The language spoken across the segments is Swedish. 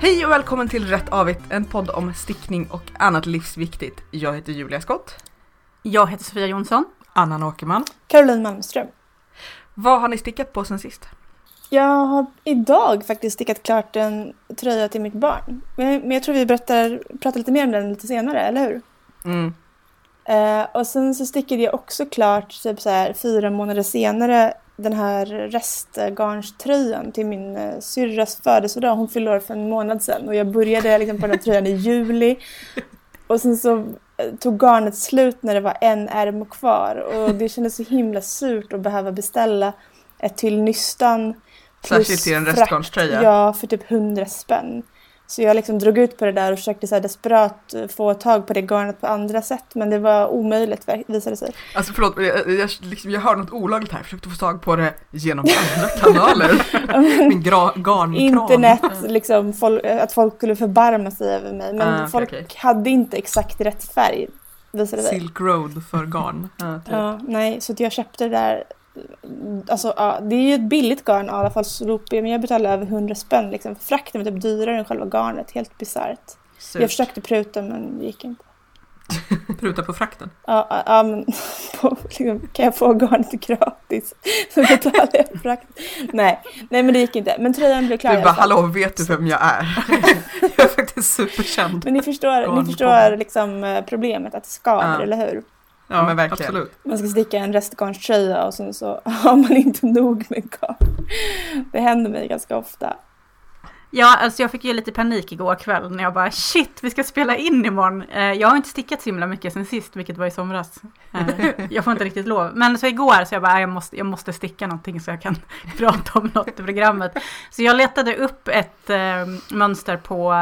Hej och välkommen till Rätt Avigt, en podd om stickning och annat livsviktigt. Jag heter Julia Skott. Jag heter Sofia Jonsson. Anna Åkerman. Caroline Malmström. Vad har ni stickat på sen sist? Jag har idag faktiskt stickat klart en tröja till mitt barn. Men, men jag tror vi berättar, pratar lite mer om den lite senare, eller hur? Mm. Eh, och sen så stickade jag också klart, typ så här fyra månader senare, den här restgarnströjan till min eh, syrras födelsedag. Hon fyllde år för en månad sedan och jag började liksom på den här tröjan i juli. Och sen så eh, tog garnet slut när det var en ärm kvar och det kändes så himla surt att behöva beställa ett till nystan. Särskilt till en restgarnströja. Ja, för typ 100 spänn. Så jag liksom drog ut på det där och försökte så desperat eh, få tag på det garnet på andra sätt. Men det var omöjligt visade det sig. Alltså förlåt, jag, jag, liksom, jag hör något olagligt här. Jag försökte få tag på det genom andra kanaler. Min gra- garnkran. Internet, liksom, fol- att folk skulle förbarma sig över mig. Men Ah, folk okej. hade inte exakt rätt färg visade det sig. Silk Road för garn. Ja, typ. Ja, nej, så jag köpte det där. Alltså, ja, det är ju ett billigt garn i alla fall, men jag betalade över 100 spänn. Liksom. Frakten var typ dyrare än själva garnet, helt bisarrt. Jag försökte pruta men det gick inte. Pruta på frakten. Ja, ja, men på, liksom, kan jag få garnet gratis så betalar jag frakt. Nej, nej men det gick inte. Men tröjan blev klar Du bara, hallå vet du vem jag är? Jag är faktiskt superkänd. Men ni förstår, ni förstår liksom eh, problemet att det skaver, Ja. eller hur? Ja, men verkligen. Absolut. Man ska sticka en restgarnströja och sen så har man inte nog med garn. Det händer mig ganska ofta. Ja, alltså jag fick ju lite panik igår kväll när jag bara shit, vi ska spela in imorgon. Eh, jag har inte stickat så himla mycket sen sist, vilket var i somras. Eh, jag får inte riktigt lov. Men så igår så jag bara, "Ah, jag måste, jag måste sticka någonting så jag kan prata om något i programmet. Så jag letade upp ett eh, mönster på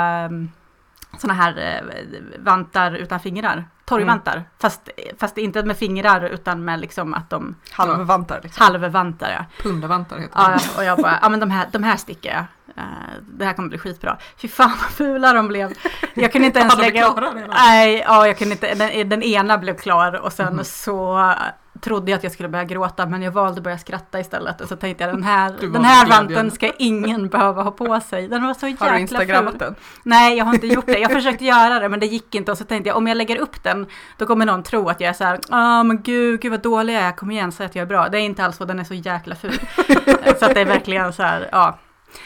sådana här eh, vantar utan fingrar. Torgvantar. Fast, fast inte med fingrar utan med liksom att de Halvvantar liksom. halvvantar. Ja. Pundavantar heter Ja, det. ja, och jag bara, ja men de här, de här stickar jag. Eh, det här kommer bli skitbra. Fy fan vad fula de blev. Jag kunde inte ens lägga upp. Nej, ja, jag kunde inte. Den, den ena blev klar och sen Mhm. så trodde jag att jag skulle börja gråta men jag valde att börja skratta istället och så tänkte jag den här, den här vanten ska ingen behöva ha på sig. Den var så Har du jäkla instagrammat den? Nej, jag har inte gjort det. Jag försökte göra det, men det gick inte. Och så tänkte jag, om jag lägger upp den, då kommer någon tro att jag är så här, ja men gud, gud vad dålig jag är, kom igen, säg att jag är bra. Det är inte alls så, den är så jäkla ful. så att det är verkligen så här, ja.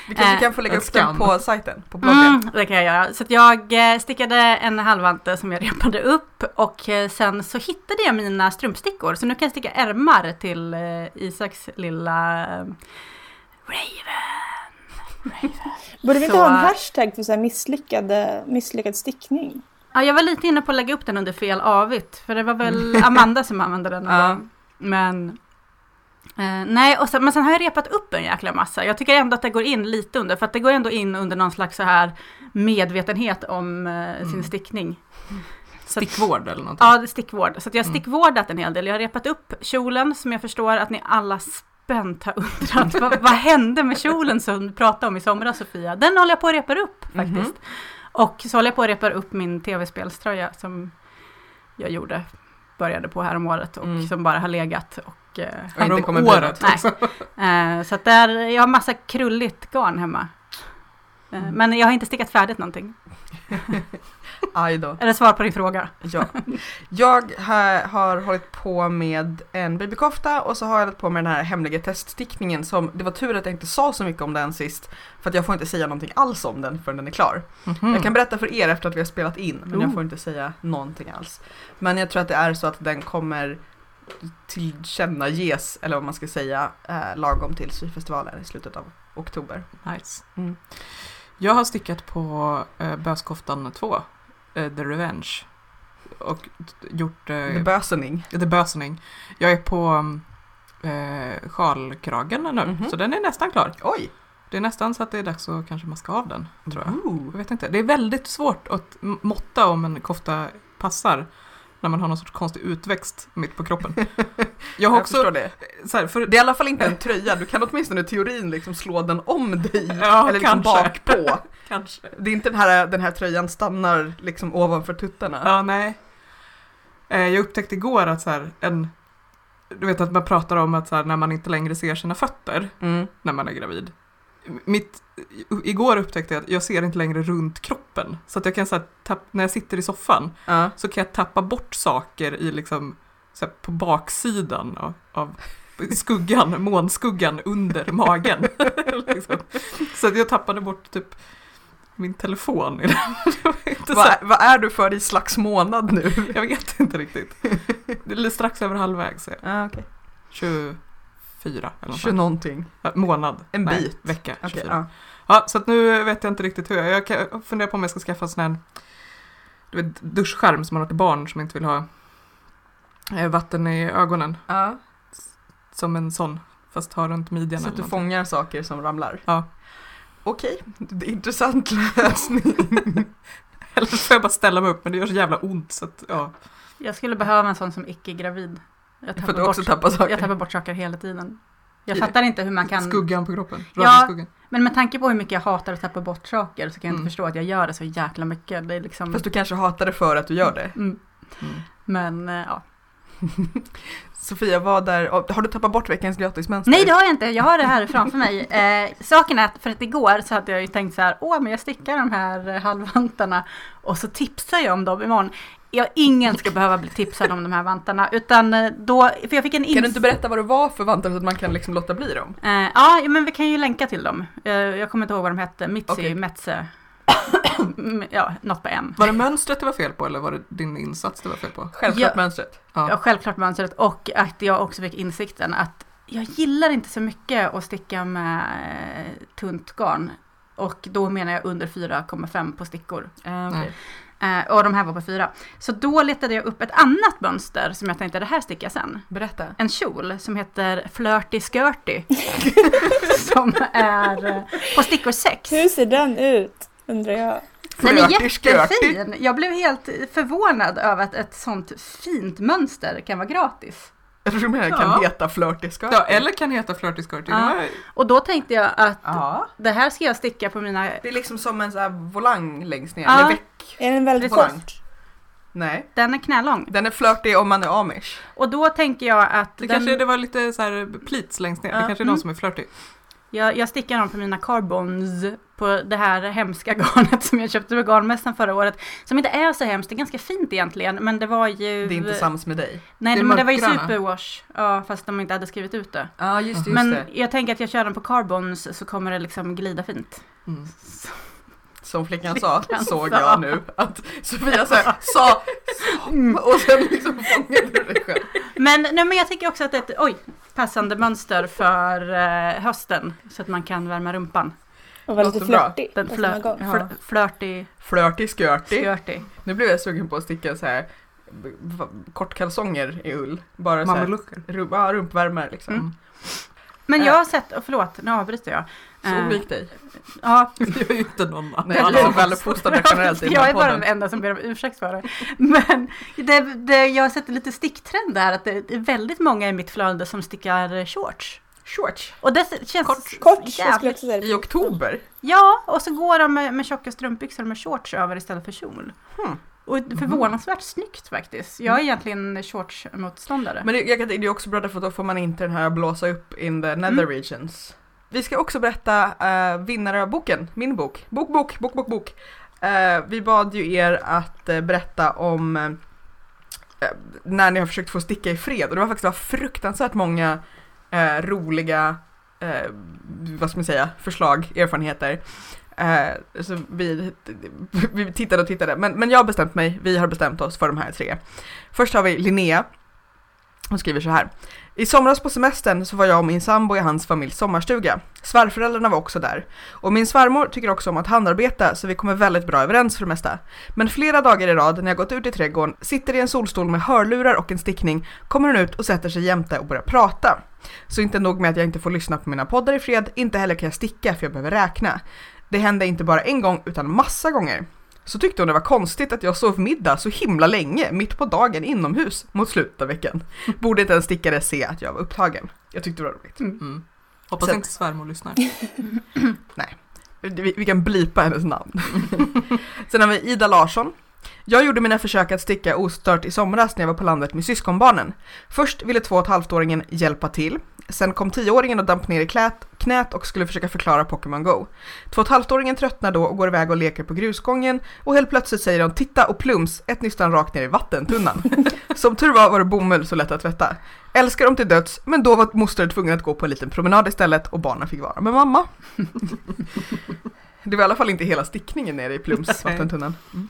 Vi kanske Eh, kan få lägga en upp den på sajten, på bloggen. Mm, det kan jag göra. Så att jag eh, stickade en halvvante som jag repade upp och eh, sen så hittade jag mina strumpstickor. Så nu kan jag sticka ärmar till Isaks lilla Raven. Borde vi inte Så- ha en hashtag för så här misslyckade, misslyckad stickning? Ja, jag var lite inne på att lägga upp den under fel avigt, för det var väl Amanda som använde den. Ja. Men, eh, nej, och sen, men sen har jag repat upp en jäkla massa. Jag tycker ändå att det går in lite under, för att det går ändå in under någon slags så här medvetenhet om eh, sin Mm. stickning. Stickvård eller någonting. Ja, stickvård. Så jag har Mm. stickvårdat en hel del. Jag har repat upp kjolen som jag förstår att ni alla spänt har undrat. vad, vad hände med kjolen som du pratade om i somras Sofia? Den håller jag på att repa upp faktiskt. Mhm. Och så håller jag på att repa upp min tv-spelströja som jag gjorde, började på här om året och Mm. som bara har legat. Och, eh, Och inte bli året Nej. också. eh, så att där, jag har massa krulligt garn hemma. Eh, Mm. Men jag har inte stickat färdigt någonting. Aj då. Är det svar på din fråga? Ja. Jag har, har hållit på med en babykofta och så har jag hållit på med den här hemliga teststickningen som det var tur att jag inte sa så mycket om den sist för att jag får inte säga någonting alls om den förrän den är klar. Mhm. Jag kan berätta för er efter att vi har spelat in men jag Oh. får inte säga någonting alls. Men jag tror att det är så att den kommer tillkännages eller vad man ska säga eh, lagom till syfestivalen i slutet av oktober. Nice. Mm. Jag har stickat på eh, Böskoftan 2, eh, The Revenge. Och gjort... Eh, The Bösening. The Bösening. Jag är på eh, sjalkragen nu, Mhm. så den är nästan klar. Oj! Det är nästan så att det är dags att kanske maska av den, tror jag. Ooh. Jag vet inte. Det är väldigt svårt att måtta om en kofta passar när man har någon sorts konstig utväxt mitt på kroppen. Jag har Jag också... förstår det. Så här, för, Det är i alla fall inte en tröja, du kan åtminstone i teorin liksom slå den om dig. Ja, eller liksom bakpå. kanske. Det är inte den här, den här tröjan stannar liksom ovanför tuttarna. Ja, nej. Eh, Jag upptäckte igår att så här, en... Du vet att man pratar om att så här, när man inte längre ser sina fötter Mm. när man är gravid mitt, igår upptäckte jag att jag ser inte längre runt kroppen. Så att jag kan så här, tapp, när jag sitter i soffan uh. så kan jag tappa bort saker i liksom, här, på baksidan av, av skuggan, månskuggan under magen. liksom. Så att jag tappade bort typ min telefon. Vad va är du för i slags månad nu? jag vet inte riktigt. Det är strax över halvvägs. Ah, okay. 20, fyra eller något. 20 någonting. Månad. En Nej, bit. Vecka. Okay, ja. ja. så att nu vet jag inte riktigt hur jag, jag funderar på om jag ska skaffa en sån här du vet, duschskärm som man har till barn som inte vill ha eh, vatten i ögonen. Ja. Som en sån, fast har runt midjan. Så att du någonting. fångar saker som ramlar? Ja. Okej, det intressant lösning. eller så får jag bara ställa mig upp, men det gör så jävla ont så att ja. Jag skulle behöva en sån som icke-gravid. Jag att du också tappar saker. jag tappar bort saker hela tiden. Jag I- fattar inte hur man kan... Skuggan på kroppen. Ja. Radioskuggan. Men med tanke på hur mycket jag hatar att tappa bort saker så kan jag inte Mm. förstå att jag gör det så jäkla mycket. Det är liksom... Fast du kanske hatar det för att du gör det. Mm. Mm. Men eh, ja. Sofia, vad är, har du tappat bort veckans gratismönster? Nej det har jag inte, jag har det här framför mig. Eh, saken är att för att igår så hade jag ju tänkt så här, åh men jag stickar de här eh, halvvantarna och så tipsar jag om dem imorgon. Jag, ingen ska behöva bli tipsad om de här vantarna utan eh, då, för jag fick en Kan du inte berätta vad det var för vantar så att man kan liksom låta bli dem? Eh, ja, men vi kan ju länka till dem. Eh, jag kommer inte ihåg vad de hette. Mitzi, Okej. Metze. Mm, ja, något på M. Var det mönstret det var fel på eller var det din insats det var fel på? Självklart Ja. mönstret. Ja. Ja, självklart mönstret och att jag också fick insikten att jag gillar inte så mycket att sticka med eh, tunt garn. Och då menar jag under 4,5 på stickor. Nej. Eh, och de här var på 4. Så då letade jag upp ett annat mönster som jag tänkte det här stickar jag sen. Berätta. En kjol som heter Flirty Skirty. som är eh, på stickor 6. Hur ser den ut? Undrar jag. Den är jättefin. Jag blev helt förvånad över att ett sånt fint mönster kan vara gratis. Jag tror det kan Ja. heta flirty skirt. Ja, eller kan heta Flirty Skirty. Ja. Och då tänkte jag att Ja. det här ska jag sticka på mina... Det är liksom som en sån här volang längst ner. Ja. Eller. Är den väldigt Precis. kort? Nej. Den är knälång. Den är flirty om man är amish. Och då tänker jag att Det den, kanske det var lite så här pleats längst ner. Ja. Det kanske är Mm. de som är flirty. jag, jag stickar dem på mina carbons på det här hemska garnet som jag köpte på garnmässan förra året. Som inte är så hemskt, det är ganska fint egentligen. Men det var ju... Det är inte sams med dig. Nej, Det men det var ju superwash. Ja, fast de inte hade skrivit ut det. Ja, just det. Just Men det. jag tänker att jag kör den på carbons så kommer det liksom glida fint. Mm. Som flickan sa, Flickan såg sa. jag nu. Att Sofia så här, sa som, och sen liksom fångade du dig själv. Men, nej, men jag tycker också att det är ett oj, passande mönster för eh, hösten. Så att man kan värma rumpan. Och var lite flörtig Den på samma flö, gång. Ja. fl, flirty, Flirty skirty. skirty. Nu blev jag sugen på att sticka så här kortkalsonger i ull. Bara så här, Mamelucker. rum, ja, rumpvärmare liksom. Mm. Men jag har sett, och förlåt nu avbryter jag. Så Eh, olik dig. Ja, Det är ju inte någon annan. Alla som är väluppfostrade generellt jag är bara den enda som ber om ursäkt för det. Men det, det, jag har sett lite sticktrend där, att det är väldigt många i mitt flöde som stickar shorts. Shorts. Och det känns Kort. Kort, jag jävligt... I oktober. Ja, och så går de med, med tjocka strumpbyxor med shorts över istället för kjol. Hmm. Och förvånansvärt snyggt faktiskt. Jag är egentligen shortsmotståndare. Men det, jag kan, det är också bra därför att då får man inte den här blåsa upp in the nether Mm. regions. Vi ska också berätta uh, vinnare av boken, min bok. Bok, bok, bok, bok, bok. Eh, vi bad ju er att eh, berätta om eh, eh, när ni har försökt få sticka i fred och det var faktiskt var fruktansvärt många roliga, vad ska man säga, förslag, erfarenheter. Så vi, vi tittade och tittade, men, men jag har bestämt mig, vi har bestämt oss för de här tre. Först har vi Linnea. Hon skriver så här. I somras på semestern så var jag och min sambo i hans familjs sommarstuga. Svärföräldrarna var också där. Och min svärmor tycker också om att handarbeta så vi kommer väldigt bra överens för det mesta. Men flera dagar i rad när jag gått ut i trädgården, sitter i en solstol med hörlurar och en stickning, kommer hon ut och sätter sig jämte och börjar prata. Så inte nog med att jag inte får lyssna på mina poddar i fred, inte heller kan jag sticka för jag behöver räkna. Det hände inte bara en gång utan massa gånger. Så tyckte hon det var konstigt att jag sov middag så himla länge mitt på dagen inomhus mot slutet av veckan. Borde inte en stickare se att jag var upptagen. Jag tyckte det var roligt. Mm. Hoppas Så- inte svärmor lyssnar. Vi, vi kan blipa hennes namn. Sen har vi Ida Larsson. Jag gjorde mina försök att sticka ostört i somras när jag var på landet med syskonbarnen. Först ville två och ett halvt-åringen hjälpa till. Sen kom tioåringen och damp ner i klät, knät och skulle försöka förklara Pokémon Go. Två och ett halvt-åringen tröttnar då och går iväg och leker på grusgången och helt plötsligt säger de titta och plums, ett nystan rakt ner i vattentunnan. Som tur var var det bomull så lätt att tvätta. Älskar dem till döds, men då var moster tvungen att gå på en liten promenad istället och barnen fick vara med mamma. Det var i alla fall inte hela stickningen nere i plums vattentunnan. Mm.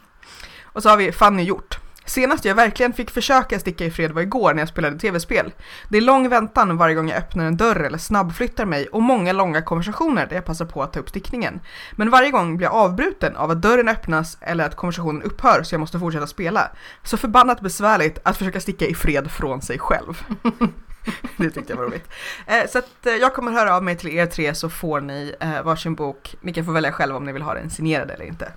Och så har vi Fanny Hjort. Senast jag verkligen fick försöka sticka i fred var igår när jag spelade tv-spel. Det är lång väntan varje gång jag öppnar en dörr eller snabbflyttar mig och många långa konversationer där jag passar på att ta upp stickningen. Men varje gång blir jag avbruten av att dörren öppnas eller att konversationen upphör så jag måste fortsätta spela. Så förbannat besvärligt att försöka sticka i fred från sig själv. det tyckte jag var roligt. Eh, så att eh, jag kommer höra av mig till er tre så får ni eh, varsin bok. Ni kan få välja själva om ni vill ha den signerad eller inte.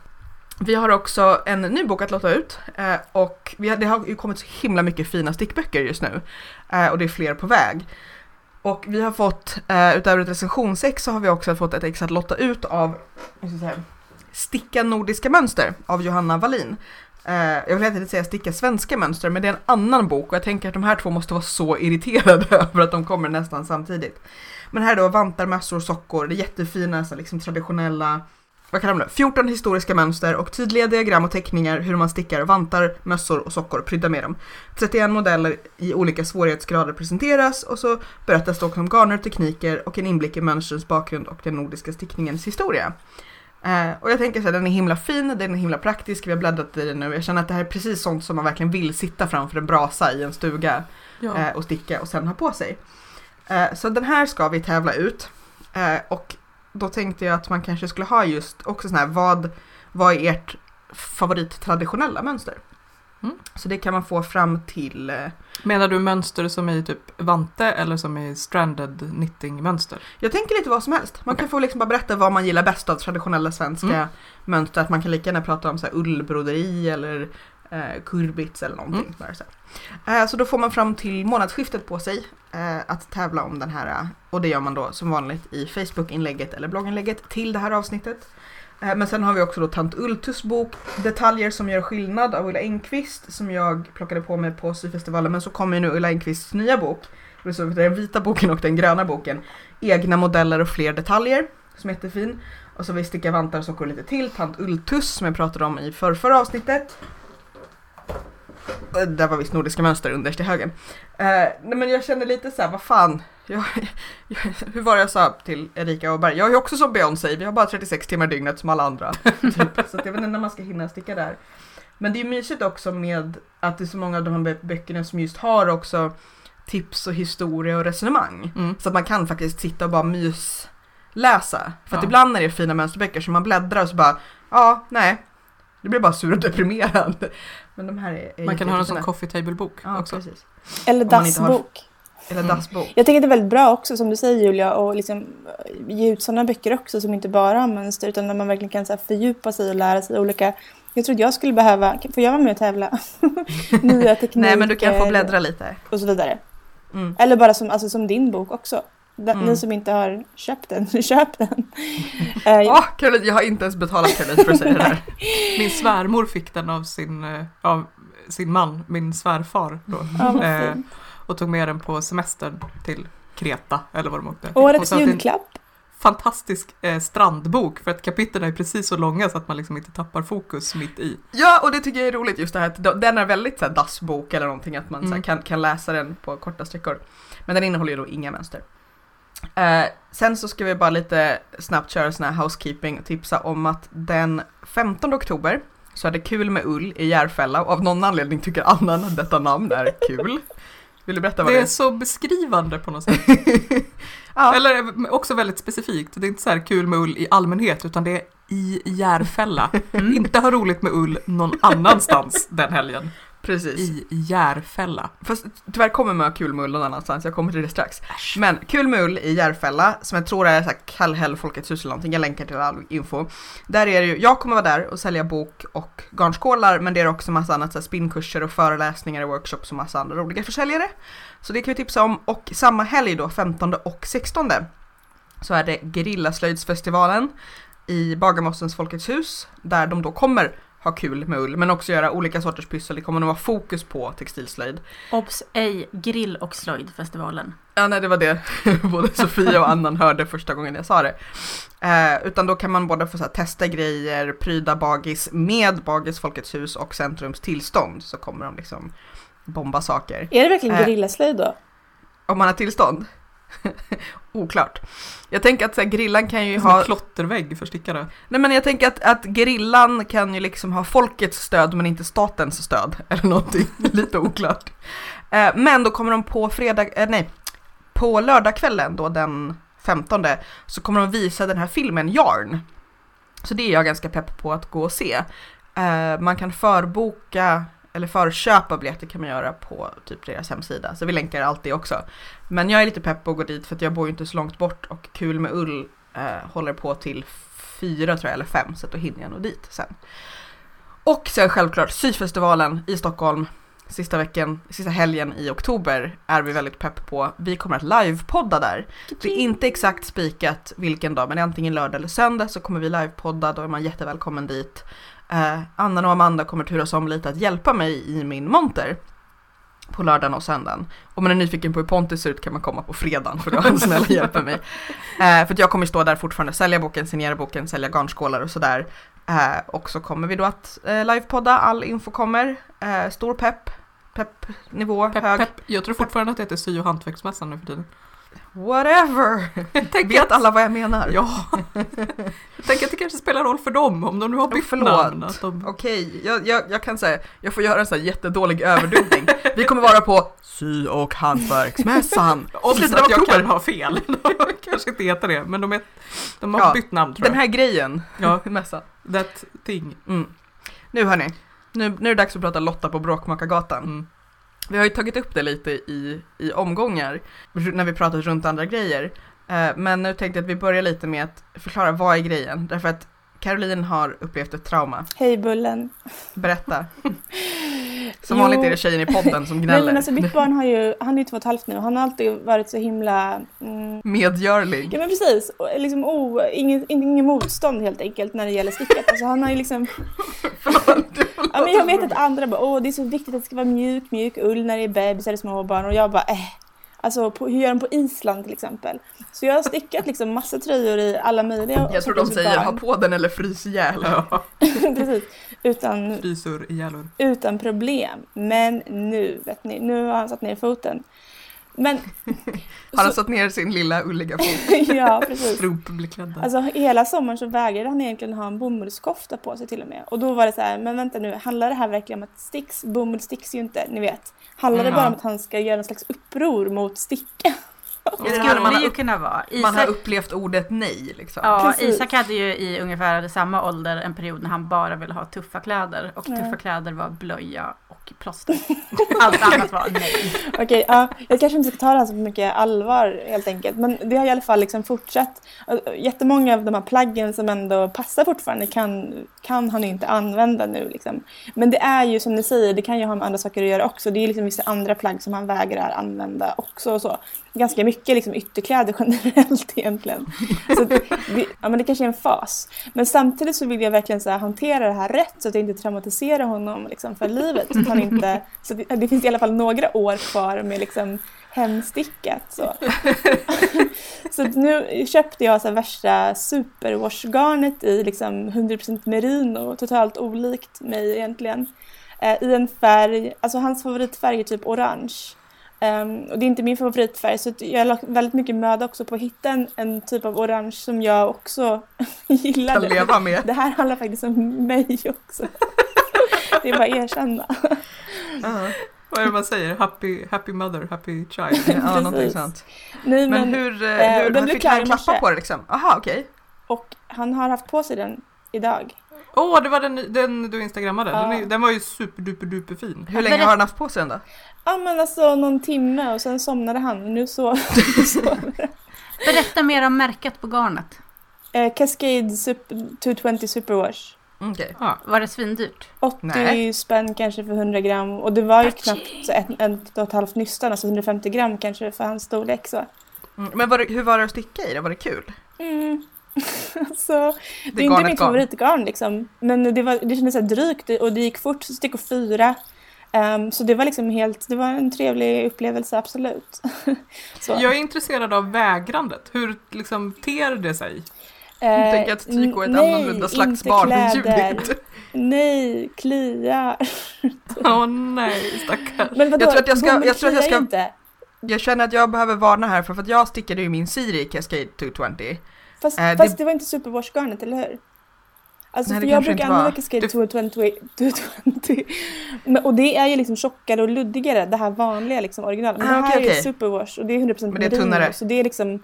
Vi har också en ny bok att låta ut eh, och vi har, det har ju kommit så himla mycket fina stickböcker just nu eh, och det är fler på väg. Och vi har fått, eh, utöver ett recensionsex så har vi också fått ett ex att lotta ut av vad ska jag säga, Sticka nordiska mönster av Johanna Wallin. Eh, jag vill egentligen säga sticka svenska mönster men det är en annan bok och jag tänker att de här två måste vara så irriterade över att de kommer nästan samtidigt. Men här är då vantar, mössor, sockor, det är jättefina så liksom traditionella vad kallar man det? 14 historiska mönster och tydliga diagram och teckningar hur man stickar vantar, mössor och sockor prydda med dem. 31 modeller i olika svårighetsgrader presenteras och så berättas det också om garner, tekniker och en inblick i mönstrens bakgrund och den nordiska stickningens historia. Eh, och jag tänker så här, den är himla fin, den är himla praktisk, vi har bläddrat i den nu. Jag känner att det här är precis sånt som man verkligen vill sitta framför en brasa i en stuga Ja. eh, och sticka och sen ha på sig. Eh, så den här ska vi tävla ut. Eh, och då tänkte jag att man kanske skulle ha just också sån här, vad, vad är ert favorittraditionella mönster? Mm. Så det kan man få fram till, eh, Menar du mönster som är typ vante eller som är stranded knitting-mönster? jag tänker lite vad som helst. Man kan få liksom bara berätta vad man gillar bäst av traditionella svenska Mm. mönster. Att man kan lika gärna prata om så ullbroderi eller eh, kurbits eller någonting. Mm. Så. Eh, så då får man fram till månadsskiftet på sig eh, att tävla om den här. Och det gör man då som vanligt i Facebook-inlägget eller blogginlägget till det här avsnittet. Eh, Men sen har vi också då Tant Ultus bok Detaljer som gör skillnad av Ulla Engqvist som jag plockade på mig på syfestivalen men så kommer ju nu Ulla Engqvists nya bok. Den vita boken och den gröna boken. Egna modeller och fler detaljer som är jättefin. Och så har vi Sticka vantar och sockor lite till. Tant Ultus som jag pratade om i förrförra avsnittet. Där var visst nordiska mönster underst i högen. Eh, nej men jag känner lite så här, vad fan. Jag, jag, hur var det jag sa till Erika Åberg? Jag är också som Beyoncé, vi har bara 36 timmar dygnet som alla andra. Typ. Så jag vet inte när man ska hinna sticka där. Men det är mysigt också med att det är så många av de här bö- böckerna som just har också tips och historia och resonemang. Mm. Så att man kan faktiskt sitta och bara mysläsa. För att Ja. ibland när det är fina mönsterböcker så man bläddrar och så bara, ja, nej. Det blir bara sur och deprimerad. Men de här är, är Man kan ha en jättefina. sån coffee table-bok Ja, också. precis. Eller dassbok. Eller Mm. dassbok. Jag tänker att det är väldigt bra också som du säger Julia och liksom eh, ge ut sådana böcker också som inte bara har mönster utan där man verkligen kan så här, fördjupa sig och lära sig olika. Jag tror att jag skulle behöva, får jag vara med och tävla? Nya tekniker Nej men du kan få bläddra lite. och så vidare. Mm. Eller bara som, alltså, som din bok också. Den, Mm. Ni som inte har köpt den, köp den. Eh, Åh, Caroline, jag har inte ens betalat Caroline för att säga det här. Min svärmor fick den av sin, eh, av sin man, min svärfar. Då. ja, Eh, och tog med den på semestern till Kreta eller vad de åkte. Årets julklapp. fantastisk eh, strandbok för att kapitlen är precis så långa så att man liksom inte tappar fokus mitt i. Ja, och det tycker jag är roligt just det här att de- den är väldigt så här dassbok eller någonting att man så här, Mm. kan, kan läsa den på korta sträckor. Men den innehåller ju då inga mönster. Eh, sen så ska vi bara lite snabbt köra sån här housekeeping och tipsa om att den 15 oktober så är det kul med ull i Järfälla och av någon anledning tycker Annan att detta namn är kul. Vill du berätta vad Det det är är? så beskrivande på något sätt. Ja, Eller eh, också väldigt specifikt. Det är inte så här kul med ull i allmänhet utan det är i Järfälla. Mm. Inte ha roligt med ull någon annanstans den helgen. Precis. I Järfälla. Fast tyvärr kommer man ha kul med ull någon annanstans, jag kommer till det strax. Men kul med ull i Järfälla, som jag tror är så här Kallhäll Folkets hus eller någonting, jag länkar till all info. Där är det ju, jag kommer vara där och sälja bok och garnskålar, men det är också massa annat, så här spinnkurser och föreläsningar och workshops och massa andra roliga försäljare. Så det kan vi tipsa om, och samma helg då, 15 och 16 så är det Gerillaslöjdsfestivalen i Bagarmossens Folkets hus, där de då kommer ha kul med ull men också göra olika sorters pyssel. Det kommer nog vara fokus på textilslöjd. Obs! Ej grill och slöjdfestivalen. Ja, nej, det var det både Sofia och Annan hörde första gången jag sa det. Eh, utan då kan man både få så här, testa grejer, pryda bagis med Bagis Folkets hus och Centrums tillstånd så kommer de liksom bomba saker. Är det verkligen Eh. gerillaslöjd då? Om man har tillstånd? Oklart. Jag tänker att så här, grillan kan ju Som en ha... klottervägg för stickare. Nej men jag tänker att, att grillan kan ju liksom ha folkets stöd men inte statens stöd. Eller någonting lite oklart. Eh, men då kommer de på fredag, eh, nej, på lördagskvällen då den 15 så kommer de visa den här filmen Yarn. Så det är jag ganska pepp på att gå och se. Eh, man kan förboka eller förköpa biljetter kan man göra på typ deras hemsida. Så vi länkar allt det också. Men jag är lite pepp på att gå dit för att jag bor ju inte så långt bort och Kul med ull eh, håller på till fyra tror jag, eller fem, så då hinner jag nog dit sen. Och sen självklart syfestivalen i Stockholm sista veckan, sista helgen i oktober är vi väldigt pepp på. Vi kommer att livepodda där. Det är inte exakt spikat vilken dag, men antingen lördag eller söndag så kommer vi livepodda, då är man jättevälkommen dit. Eh, Anna och Amanda kommer turas om lite att hjälpa mig i min monter på lördagen och söndagen. Om man är nyfiken på hur Pontus ser ut kan man komma på fredagen för då har han snälla hjälpa mig. Eh, för jag kommer stå där fortfarande, sälja boken, signera boken, sälja garnskålar och sådär. Eh, och så kommer vi då att eh, livepodda, all info kommer. Eh, stor pepp, peppnivå, Pepp, hög. pepp. Jag tror fortfarande att det heter sy och hantverksmässan nu för tiden. Whatever! Tänk Vet att- alla vad jag menar? Ja. Jag tänker att det kanske spelar roll för dem om de nu har bytt Förlåt. namn. De... Okej, jag, jag, jag kan säga, jag får göra en sån här jättedålig överdubbning. Vi kommer vara på sy och hantverksmässan. Om så att jag kan ha fel. De kanske inte heter det, men de, är, de har Ja, bytt namn tror Den jag. här grejen, Ja, mässan. that thing. Mm. Nu hörni, nu, nu är det dags att prata Lotta på Bråkmakargatan. Mm. Vi har ju tagit upp det lite i, i omgångar när vi pratat runt andra grejer. Eh, Men nu tänkte jag att vi börjar lite med att förklara vad är grejen. Därför att Caroline har upplevt ett trauma. Hej Bullen. Berätta. Som Jo. vanligt är det tjejen i podden som Nej gnäller. men alltså mitt barn har ju, han är ju två och ett halvt nu, han har alltid varit så himla mm, Medgörlig. Ja men precis, Och liksom oh, ingen, ingen motstånd helt enkelt när det gäller stickat. Alltså han har ju liksom, ja men jag vet att andra bara åh det är så viktigt att det ska vara mjuk, mjuk ull när det är bebisar eller små barn och jag bara eh. Alltså på, hur gör de på Island till exempel? Så jag har stickat liksom massa tröjor i alla möjliga Jag tror de sorters säger ha garn. på den eller frys ihjäl. Precis, utan, frysor i hjälor. utan problem. Men nu, vet ni, nu har han satt ner foten. Men, Har han satt ner sin lilla ulliga fot? ja precis. Strumpbeklädda. Alltså hela sommaren så vägrade han egentligen ha en bomullskofta på sig till och med. Och då var det så här, men vänta nu, handlar det här verkligen om att sticks, bomull sticks ju inte, ni vet. Handlar det Mm, bara ja. om att han ska göra en slags uppror mot sticka? Det man skulle har ju kunna vara. Man har Isak, upplevt ordet nej liksom. ja, Precis. Isak hade ju i ungefär samma ålder en period när han bara ville ha tuffa kläder. Och Ja. tuffa kläder var blöja och plåster. Allt annat var nej. Okej, ja, jag kanske inte ska ta det här så mycket allvar helt enkelt. Men det har i alla fall liksom fortsatt. Jättemånga av de här plaggen som ändå passar fortfarande kan, kan han inte använda nu. Liksom. Men det är ju som ni säger, det kan ju ha med andra saker att göra också. Det är liksom vissa andra plagg som han vägrar använda också. Och så. Ganska mycket liksom ytterkläder generellt egentligen. Så det, ja, men det kanske är en fas. Men samtidigt så vill jag verkligen så här, hantera det här rätt så att jag inte traumatiserar honom liksom, för livet. Så, att han inte, så det, det finns i alla fall några år kvar med liksom, hemstickat. Så, så nu köpte jag så här värsta superwash-garnet i liksom 100% merino, totalt olikt mig egentligen. Eh, I en färg, alltså hans favoritfärg är typ orange. Ehm, och det är inte min favoritfärg så jag har lagt väldigt mycket möda också på att hitta en, en typ av orange som jag också Kan gillade. leva med. Det här handlar faktiskt om mig också. Det är bara att erkänna. Ja, Vad är det man säger? Happy, happy mother, happy child. ja någonting sånt. Nej, Men, men, hur, eh, eh, hur den fick han klappa på det liksom? Aha, okej. Och han har haft på sig den idag. Åh, det var den, den du instagrammade. Den, Ja. är, den var ju superduper duper fin. Hur länge har han haft på sig den då? Ja men alltså någon timme och sen somnade han och nu så, så Berätta mer om märket på garnet. eh, Cascade Super, 220 Superwash. Okej. Ja. Var det svindyrt? 80 Nej. spänn kanske för 100 gram och det var ju Touchy. knappt så ett, ett och ett halvt nystan, alltså 150 gram kanske för hans storlek så. Mm, Men var det, hur var det att sticka i det? Var det kul? Mm. så, det är inte mitt garn. favoritgarn liksom. Men det, var, det kändes så drygt och det gick fort, stickor fyra. Ehm, så det var liksom helt, det var en trevlig upplevelse, absolut. Jag är intresserad av vägrandet. Hur liksom ter det sig? Eh, Jag tänker att trikå är ett nej, annorlunda slags barn än. Judith. Nej, kliar. Åh nej, stackars. Men vadå, Jag tror att jag ska- jag tror att jag ska- Inte. Jag känner att jag behöver varna här för, för att jag stickade ju min Siri Cascade 220. Fast, det- fast det var inte superwash-garnet, eller hur? Alltså Nej, för det jag brukar använda Cascade Det- 220, 220. Men, och det är ju liksom tjockare och luddigare, det här vanliga liksom originalet. Men Ah, det här okej, är okej. superwash och det är 100% Men det är merino, så det är liksom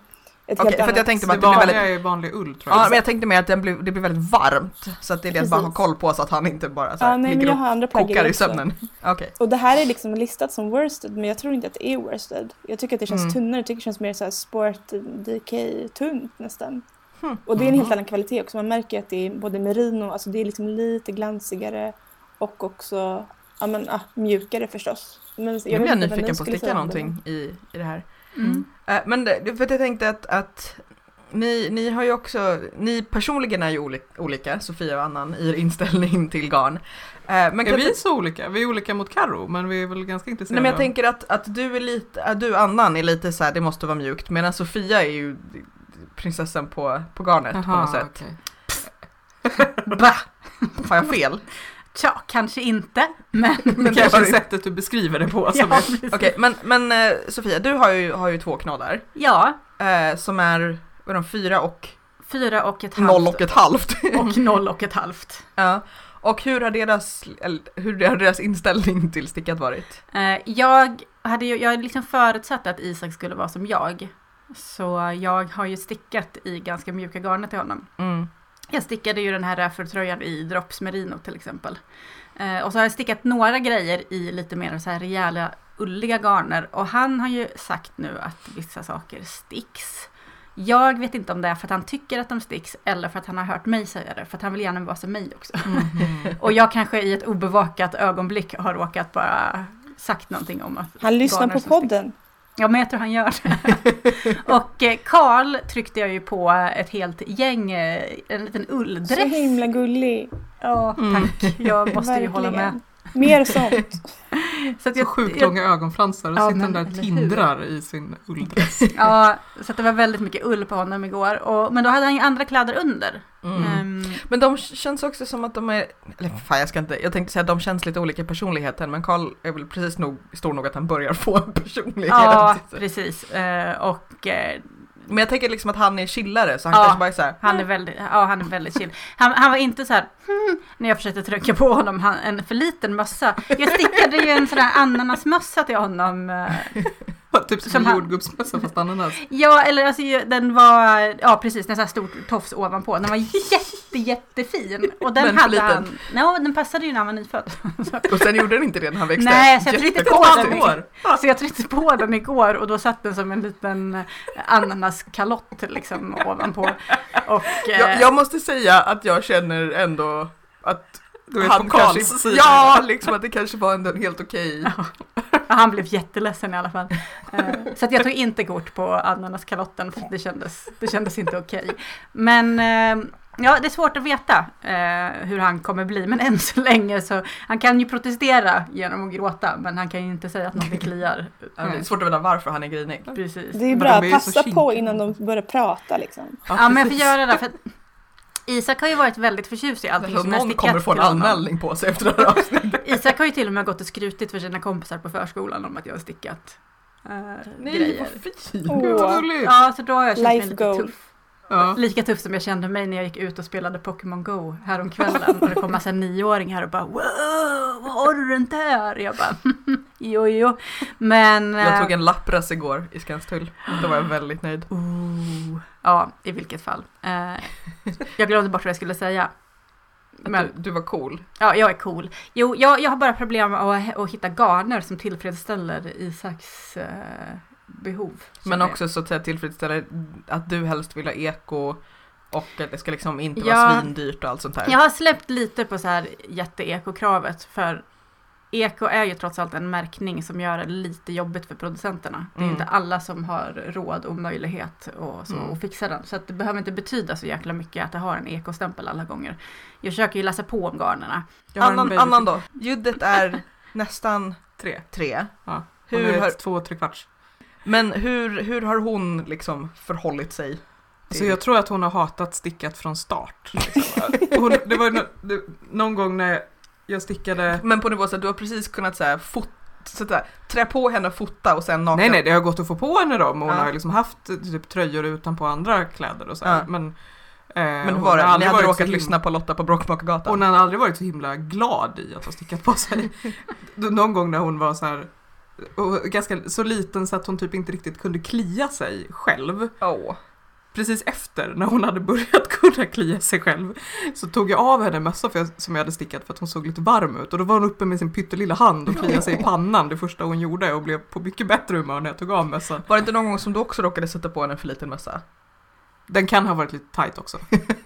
ett helt för jag tänkte Det att det blir vanliga väldigt... är vanlig ull tror Ja, jag. men jag tänkte mig att det blir, det blir väldigt varmt. Så att det är det att bara ha koll på så att han inte bara så här, Ja, nej, ligger jag och har andra plagg kokar i sömnen. Okej. Och det här är liksom listat som worsted, men jag tror inte att det är worsted. Jag tycker att det känns Mm. tunnare, jag tycker det känns mer så här sport DK tunt nästan. Hmm. Och det är en helt Mhm. annan kvalitet också. Man märker att det är både merino, alltså det är liksom lite glansigare och också ja, men, ah, mjukare förstås. Men Nu vet blir jag nyfiken på att sticka det. någonting i, i det här. Mm. Eh, Men det, för jag tänkte att, att ni, ni har ju också, ni personligen är ju oli- olika, Sofia och Annan, i er inställning till garn. Eh, Men Är vi så olika? Vi är olika mot Karo, men vi är väl ganska intresserade Nej men jag tänker att, att du är lite, att du Annan är lite så här, det måste vara mjukt, medan Sofia är ju prinsessan på, på garnet på Jaha, något sätt. okej. Bah! Har jag fel? Tja, kanske inte, men... Men Det kanske är sättet du beskriver det på som ja, är... Okej, men, men eh, Sofia, du har ju, har ju två knådar. ja, Eh, som är, vad är de, fyra och fyra och ett halvt. noll och ett halvt. och noll och ett halvt. ja. Och hur har deras, eller, hur har deras inställning till stickat varit? Eh, jag hade ju, jag liksom förutsatt att Isak skulle vara som jag. Så jag har ju stickat i ganska mjuka garnet till honom. Mm. Jag stickade ju den här räffurtröjan i Drops Merino till exempel. Eh, och så har jag stickat några grejer i lite mer så här rejäla ulliga garner. Och han har ju sagt nu att vissa saker sticks. Jag vet inte om det är för att han tycker att de sticks eller för att han har hört mig säga det. För att han vill gärna vara som mig också. Och jag kanske i ett obevakat ögonblick har råkat bara sagt någonting om att Han lyssnar på som sticks. Ja, men jag tror han gör det. och eh, Karl tryckte jag ju på ett helt gäng, eh, en liten Så ulldress. himla gullig. Ja, Mm. tack. Jag måste ju hålla med. Mer sånt. Så, att Så jag, sjukt jag, långa ögonfransar och Ja, sitter men där tindrar i sin ulldress. ja, så att det var väldigt mycket ull på honom igår. Och, men då hade han ju andra kläder under. Mm. Ehm, Men de känns också som att de är, eller fan jag ska inte, jag tänkte säga att de känns lite olika personligheter men Karl är väl precis nog, stor nog att han börjar få en personlighet. ja, precis. Eh, och eh, Men jag tänker liksom att han är chillare så han Ja. kanske bara är såhär, han är väldigt, ja, han är väldigt chill. Han, han var inte så här, hmm, när jag försökte trycka på honom han, en för liten mössa. Jag stickade ju en sån där ananasmössa till honom. eh, typ som Som en jordgubbsmössa fast ananas. Ja, eller alltså den var, ja precis, en sån här stor tofs ovanpå. Den var jätte, jättefin. Och den Men hade liten. han, ja den passade ju när han var nyfödd. Så, och sen gjorde den inte det när han växte. Nej, så jag tryckte på den. så jag tryckte på den igår och då satt den som en liten eh, ananaskalott liksom ovanpå. Och, eh, Jag, jag måste säga att jag känner ändå att Du är han kanske, sida. ja, liksom att det kanske var ändå helt okej. han blev jätteledsen i alla fall. Eh, så att jag tog inte kort på ananaskalotten för det kändes, det kändes inte okej. Men eh, ja, det är svårt att veta eh, hur han kommer bli. Men än så länge så, han kan ju protestera genom att gråta men han kan ju inte säga att någonting kliar. Ja, Det är svårt att veta varför han är grinig. Precis. Det är bra, de är ju så passa på innan de börjar prata liksom. Ja, men jag får göra det. För att Isak har ju varit väldigt förtjust i allting som jag någon kommer få en anmälning på sig efter det här avsnittet. Isak har ju till och med gått och skrutit för sina kompisar på förskolan om att jag har stickat eh, Nej, grejer. vad fint. Gud vad gulligt. Ja, så då har jag känt mig lite goal. tuff. Ja. Lika tuff som jag kände mig när jag gick ut och spelade Pokémon Go häromkvällen. Och det kom massa nioåringar och bara wow, vad har du den där? Jag bara jo, jo. Men... Jag eh, tog en lapprass igår i Skanstull. Då var jag väldigt nöjd. oh, ja, i vilket fall. Eh, jag glömde bort vad jag skulle säga. Men- du, du var cool. Ja, jag är cool. Jo, jag, jag har bara problem med att, att hitta garner som tillfredsställer Isaks eh, behov. Men också så att säga tillfredsställer att du helst vill ha eko och att det ska liksom inte Ja. vara svindyrt och allt sånt här. Jag har släppt lite på så här jätte-eko-kravet för Eko är ju trots allt en märkning som gör det lite jobbigt för producenterna. Det är Mm. inte alla som har råd och möjlighet och så Mm. att fixa den. Så att det behöver inte betyda så jäkla mycket att det har en ekostämpel alla gånger. Jag försöker ju läsa på om garnerna. Annan, annan då? Ljudet är nästan Tre. tre. Ja. Hur är har, två och tre kvarts. Men hur, hur har hon liksom förhållit sig? Så jag tror att hon har hatat stickat från start. Liksom. Hon, det var nå- det, någon gång när jag stickade Men på nivå så att du har precis kunnat så här, fot, så säga, trä på henne och fota och sen naken. Nej nej, det har gått att få på henne dem och hon Ja. har liksom haft typ tröjor utanpå andra kläder och så här. Ja. Men, eh, Men hon var har det? Ni hade råkat himla- lyssna på Lotta på Bråkmakargatan? Hon har aldrig varit så himla glad i att ha stickat på sig. Någon gång när hon var så här och ganska så liten så att hon typ inte riktigt kunde klia sig själv. Åh. Precis efter, när hon hade börjat kunna klia sig själv, så tog jag av henne mössa jag, som jag hade stickat för att hon såg lite varm ut. Och då var hon uppe med sin pyttelilla hand och kliade sig i pannan det första hon gjorde och blev på mycket bättre humör när jag tog av mössan. Var det inte någon gång som du också råkade sätta på henne en för liten mössa? Den kan ha varit lite tight också.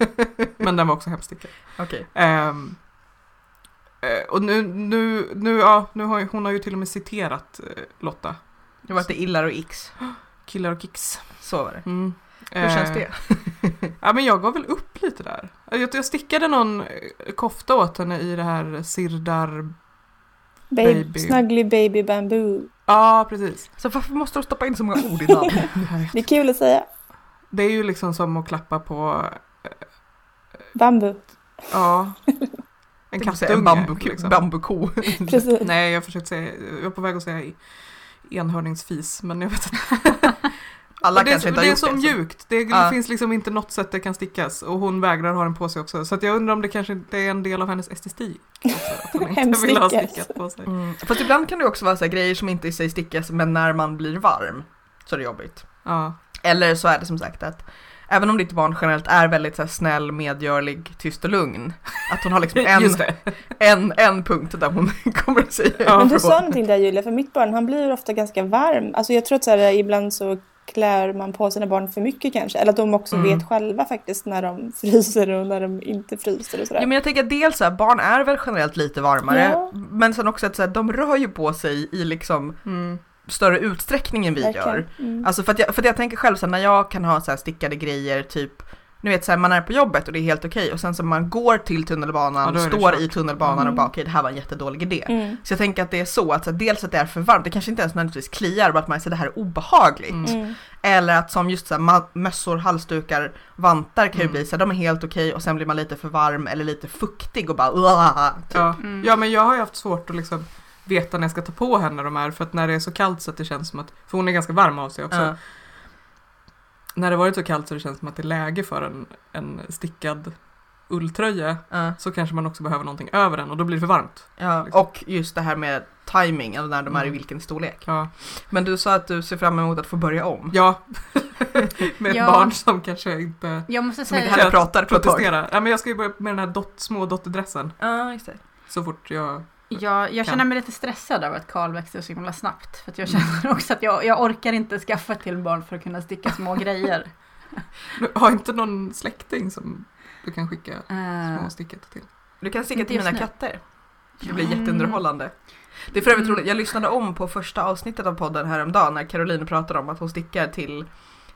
Men den var också hemstickad. Okej. Ehm, eh, och nu, nu, nu, ja, nu har ju, hon har ju till och med citerat eh, Lotta. Det var inte illar och x. Killar och kicks. Så var det. Mm. Hur känns Eh, det? Ja men jag gav väl upp lite där. Jag, jag stickade någon eh, kofta åt henne i det här sirdar... Baby. Baby. Snuggly baby bamboo. Ja precis. Så varför måste du stoppa in så många ord i namn? Det är kul att säga. Det är ju liksom som att klappa på, Bambu. ja, en säga kattunge. En bambuko. liksom. bambuko. Nej, jag försökte säga, jag var på väg att säga i- enhörningsfis, men jag vet inte. Alla det är, kanske så, inte har det är så det. så- mjukt, det Ja. finns liksom inte något sätt det kan stickas och hon vägrar ha den på sig också. Så att jag undrar om det kanske inte är en del av hennes estetik. Också, att hon inte vill ha stickat på sig. Mm. Fast ibland kan det också vara så här grejer som inte i sig stickas men när man blir varm så är det jobbigt. Ja. Eller så är det som sagt att även om ditt barn generellt är väldigt så här, snäll, medgörlig, tyst och lugn. Att hon har liksom en, en, en punkt där hon kommer att säga Ja, Men du sa någonting där Julia, för mitt barn han blir ofta ganska varm. Alltså jag tror att så här, ibland så klär man på sina barn för mycket kanske. Eller att de också Mm. vet själva faktiskt när de fryser och när de inte fryser och sådär. Ja, men jag tänker att dels så här, barn är väl generellt lite varmare. Ja. Men sen också att så här, de rör ju på sig i liksom Mm. Större utsträckning än vi Verkligen. gör. Mm. Alltså för att jag, för att jag tänker själv så här, när jag kan ha så här stickade grejer typ ni vet såhär, man är på jobbet och det är helt okej och sen så man går till tunnelbanan, det står kört. i tunnelbanan Mm. och bara okej det här var en jättedålig idé. Mm. Så jag tänker att det är så att så här, dels att det är för varmt, det kanske inte ens nödvändigtvis kliar, bara att man säger det här är obehagligt. Mm. Mm. Eller att som just så här, mössor, halsdukar, vantar kan ju Mm. bli så här, de är helt okej och sen blir man lite för varm eller lite fuktig och bara "Uah", typ. Ja. Mm. ja, men jag har ju haft svårt att liksom veta när jag ska ta på henne de här för att när det är så kallt så att det känns som att, för hon är ganska varm av sig också. Ja. När det varit så kallt så det känns som att det är läge för en, en stickad ulltröja Ja, så kanske man också behöver någonting över den och då blir det för varmt. ja. Och just det här med timing, alltså när de är i Mm. vilken storlek. Ja, Men du sa att du ser fram emot att få börja om. ja. med ett Ja. barn som kanske inte Jag måste Som inte säga, heller pratar på ett tag. Ja, men jag ska ju börja med den här dot, små dotterdressen Ja, just det. så fort jag... jag, jag känner mig lite stressad över att Karl växer så himla snabbt. För att jag känner också att jag, jag orkar inte skaffa till barn för att kunna sticka små grejer. Har inte någon släkting som du kan skicka Eh, små sticket till? Du kan sticka till mina nu. katter. Det blir Mm. jätteunderhållande. Det är för övrigt roligt, jag lyssnade om på första avsnittet av podden häromdagen när Caroline pratade om att hon stickar till,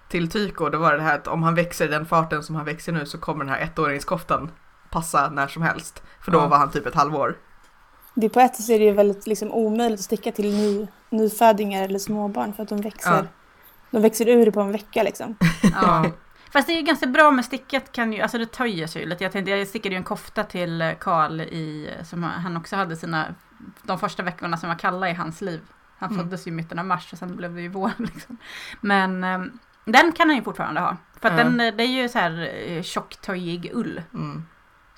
till Tyko. Det var det här att om han växer i den farten som han växer nu så kommer den här ettåringskoftan passa när som helst. För då Ja. var han typ ett halvår. Det på ett sätt är det ju väldigt liksom, omöjligt att sticka till ny, nyfödingar eller småbarn för att de växer, Ja. de växer ur på en vecka liksom. ja. Fast det är ju ganska bra med sticket kan ju, alltså det töjer sig ju lite. Jag tänkte, jag stickade ju en kofta till Karl i, som han också hade sina, de första veckorna som var kalla i hans liv. Han Mm. föddes ju i mitten av mars och sen blev det ju vår liksom. Men ehm, den kan han ju fortfarande ha. För att Ja. den, eh, det är ju så här eh, tjocktöjig ull. Mm.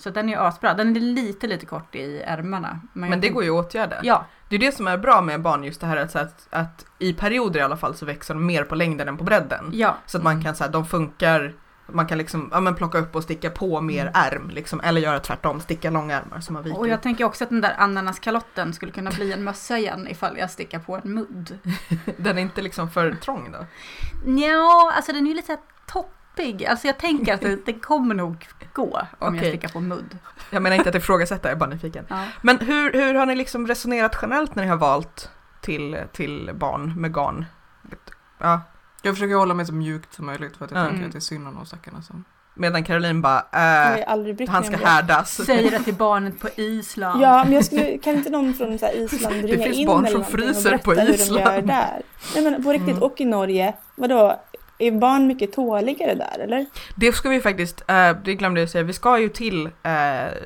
Så den är ju asbra. Den är lite, lite kort i ärmarna. Men det går ju att åtgärda. Ja, Det är det som är bra med barn just det här att, så att, att i perioder i alla fall så växer de mer på längden än på bredden. ja. Så att man kan säga de funkar man kan liksom ja, men plocka upp och sticka på mer Mm. ärm liksom, eller göra tvärtom, sticka långärmar som man viker. Och jag tänker också att den där ananaskalotten skulle kunna bli en mössa igen ifall jag stickar på en mudd. Den är inte liksom för trång då? Ja, alltså den är ju lite deppig. Alltså jag tänker att det, det kommer nog gå om jag Okej. stickar på mudd. Jag menar inte att ifrågasätta, jag är bara nyfiken. Ja. Men hur, hur har ni liksom resonerat generellt när ni har valt till, till barn med garn? Ja, Jag försöker hålla mig så mjukt som möjligt för att jag Ja. tänker Mm. att det är synd om de stackarna som... medan Caroline bara, Jag äh, han ska det. härdas. Säger det till barnet på Island. Ja, men jag skulle, kan inte någon från så här Island Det ringa finns in barn eller som fryser på berätta hur de Island. gör där? Nej men på riktigt, Mm. och i Norge, vadå? Är barn mycket tåligare där eller? Det ska vi faktiskt, eh, det glömde jag säga, vi ska ju till eh,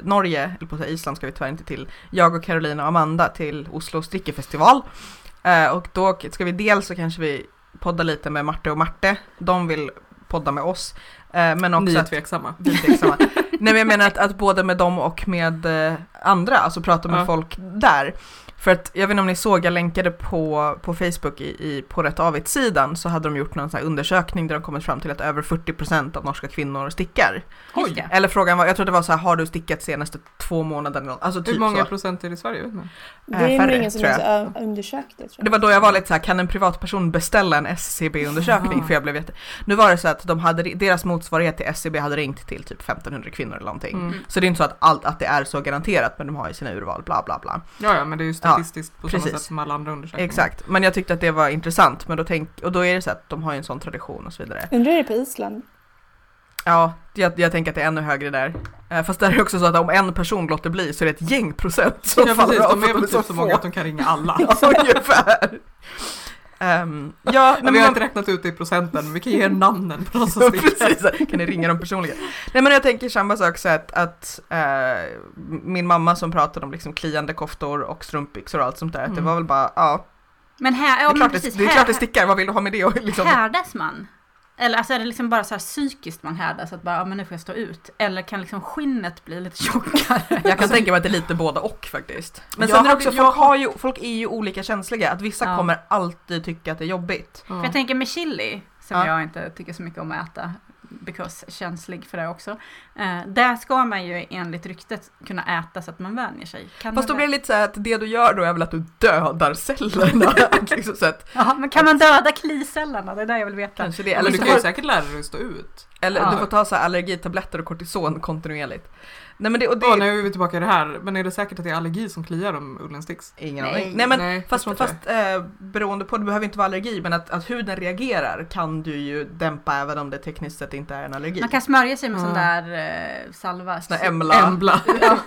Norge, eller på att Island ska vi tyvärr inte till, jag och Caroline och Amanda till Oslo strickefestival. Eh, och då ska vi dels så kanske vi podda lite med Marte och Marte, de vill podda med oss. Eh, men också Ni är att tveksamma. vi är tveksamma. Nej men jag menar att, att både med dem och med eh, andra, alltså prata med Ja. folk där. För att jag vet inte om ni såg, jag länkade på, på Facebook i, i på Rätt Avigt-sidan så hade de gjort någon sån här undersökning där de kommit fram till att över 40% av norska kvinnor stickar. Just det. Eller frågan var, jag tror det var så här, har du stickat senaste två månaderna? Alltså typ Hur många så. procent är det i Sverige? Det är nog ingen som har undersökt det tror jag. Det var då jag var lite så här, kan en privatperson beställa en SCB-undersökning? För jag blev jätte... Nu var det så att de hade, deras motsvarighet till SCB hade ringt till typ 1500 kvinnor eller någonting. Mm. Så det är inte så att, allt, att det är så garanterat, men de har ju sina urval, bla bla bla. Ja, ja, men det är ju statistiskt på samma precis. sätt som alla andra undersökningar. Exakt, men jag tyckte att det var intressant, men då tänk, och då är det så att de har ju en sån tradition och så vidare. Undrar är det på Island? Ja, jag, jag tänker att det är ännu högre där. Eh, fast där är det också så att om en person låter bli så är det ett gäng procent som Ja, faller precis. av De är väl typ så många få. att de kan ringa alla. Ja, ungefär. Ehm, ja, Men vi har man- inte räknat ut det i procenten, men vi kan ge er namnen på de som. Precis, kan ni ringa dem personligen? Nej men jag tänker samma sak så att, att eh, min mamma som pratade om liksom kliande koftor och strumpbyxor och allt sånt där, att det Mm. var väl bara, ja, Men här, det ja är men klart precis. det, det, är klart det stickar, vad vill du ha med det och liksom? Härdas man? Eller alltså är det liksom bara så här psykiskt man härdas, att bara, ja men nu får jag stå ut? Eller kan liksom skinnet bli lite tjockare? Jag kan tänka mig att det är lite både och faktiskt. Men Jag sen är det också, jag folk, har- har ju, folk är ju olika känsliga, att vissa Ja. kommer alltid tycka att det är jobbigt. För jag tänker med chili, som Ja. jag inte tycker så mycket om att äta, because känslig för det också. Eh, där ska man ju enligt ryktet kunna äta så att man vänjer sig. Kan Fast då blir det lite så här att det du gör då är väl att du dödar cellerna. liksom så att, Ja, men kan man döda klicellerna? Det är det jag vill veta. kanske det. Eller du kan ju får, säkert lära dig att stå ut. eller Ja. du får ta så här allergitabletter och kortison kontinuerligt. Nej men det, och det Åh, nu är vi tillbaka i det här. Men är det säkert att det är allergi som kliar om ullen sticks? Ingen aning. Nej men Nej, fast, fast eh, beroende på, det behöver inte vara allergi, men att, att huden reagerar kan du ju dämpa även om det tekniskt sett inte är en allergi. Man kan smörja sig med Ja. sån där eh, salva. Sån Så- Embla. Embla. Ja.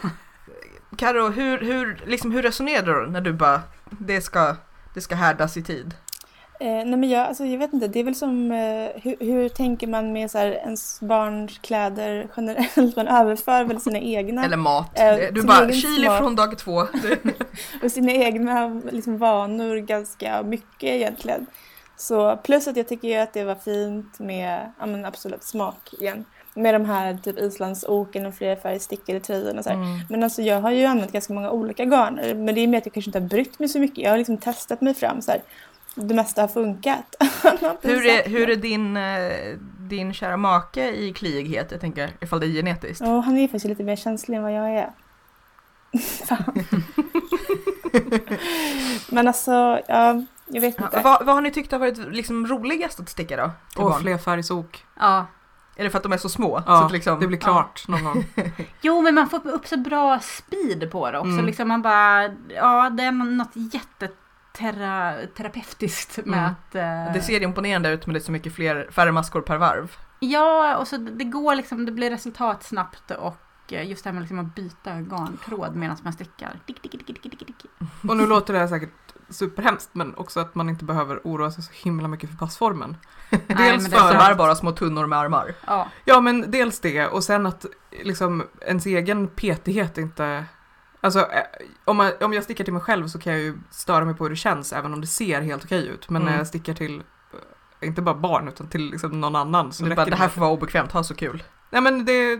Karo, hur, hur, liksom, hur resonerar du när du bara, det ska, det ska härdas i tid? Eh, nej men jag, alltså, jag vet inte, det är väl som eh, hur, hur tänker man med så här, ens barns kläder generellt? Man överför väl sina egna Eller mat? Eh, du bara, chili från dag två. och sina egna liksom, vanor ganska mycket egentligen. Så plus att jag tycker ju att det var fint med, ja men absolut smak igen. Med de här typ islandsoken och flerfärgstickade tröjorna och så här. Mm. Men alltså jag har ju använt ganska många olika garner. Men det är mer att jag kanske inte har brytt mig så mycket. Jag har liksom testat mig fram så här. Det mesta har funkat. Hur är, hur är din, eh, din kära make i kliighet? Jag tänker ifall det är genetiskt. Ja, han är faktiskt lite mer känslig än vad jag är. Men alltså, ja, jag vet Ja, inte. vad, vad har ni tyckt har varit liksom roligast att sticka då? Barn? flerfärgsok. ja. Är det för att de är så små? så Ja, att liksom, det blir klart någon gång. Jo, men man får upp så bra speed på det också. Mm. Liksom man bara, ja, det är något jätteterapeutiskt med Mm. att... eh, Det ser imponerande ut men det är så mycket fler, färre maskor per varv. Ja, och så det går liksom, det blir resultat snabbt och eh, just det här med liksom att byta garntråd medan man stickar. Dick, dick, dick. Och nu låter det här säkert superhemskt men också att man inte behöver oroa sig så himla mycket för passformen. Dels för är är bara små tunnor med armar. Ja, Ja men dels det och sen att liksom ens egen petighet inte Alltså eh, om, man, om jag stickar till mig själv så kan jag ju störa mig på hur det känns även om det ser helt okej ut. Men Mm. när jag stickar till eh, inte bara barn utan till liksom någon annan så Så räcker bara, det det här får vara obekvämt, ha så kul. Nej men det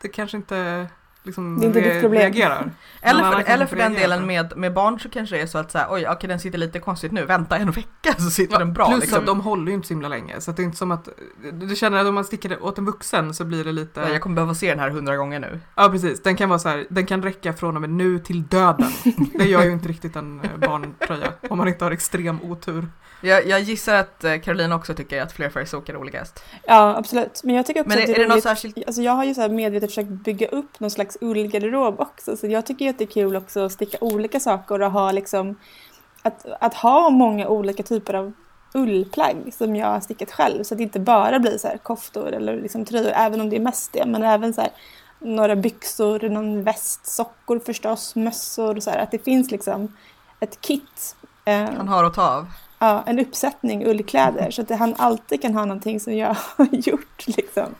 Det kanske inte liksom Det är inte ditt problem. reagerar. Eller för, eller för den delen med, med barn så kanske det är så att så här, oj, okej den sitter lite konstigt nu, vänta en vecka så sitter den bra. Plus liksom. att de håller ju inte så himla länge så att det är inte som att du känner att om man sticker det åt en vuxen så blir det lite Ja, Jag kommer behöva se den här hundra gånger nu. Ja precis, den kan vara så här, den kan räcka från och med nu till döden. Det gör ju inte riktigt en eh, barntröja om man inte har extrem otur. Jag, jag gissar att eh, Caroline också tycker att fler färgsok är roligast. Ja, absolut. Men jag tycker också Men är, att det är det något roligt- särskilt? Alltså jag har ju så här medvetet försökt bygga upp någon slags ullgarderob också. Så jag tycker ju att det är kul också att sticka olika saker och ha liksom att, att ha många olika typer av ullplagg som jag har stickat själv. Så att det inte bara blir så här koftor eller liksom tröjor, även om det är mest det. Men även så här några byxor, någon väst, sockor förstås, mössor och så här. Att det finns liksom ett kit. Eh, Man har att ta av ja, en uppsättning ullkläder så att han alltid kan ha någonting som jag har gjort liksom.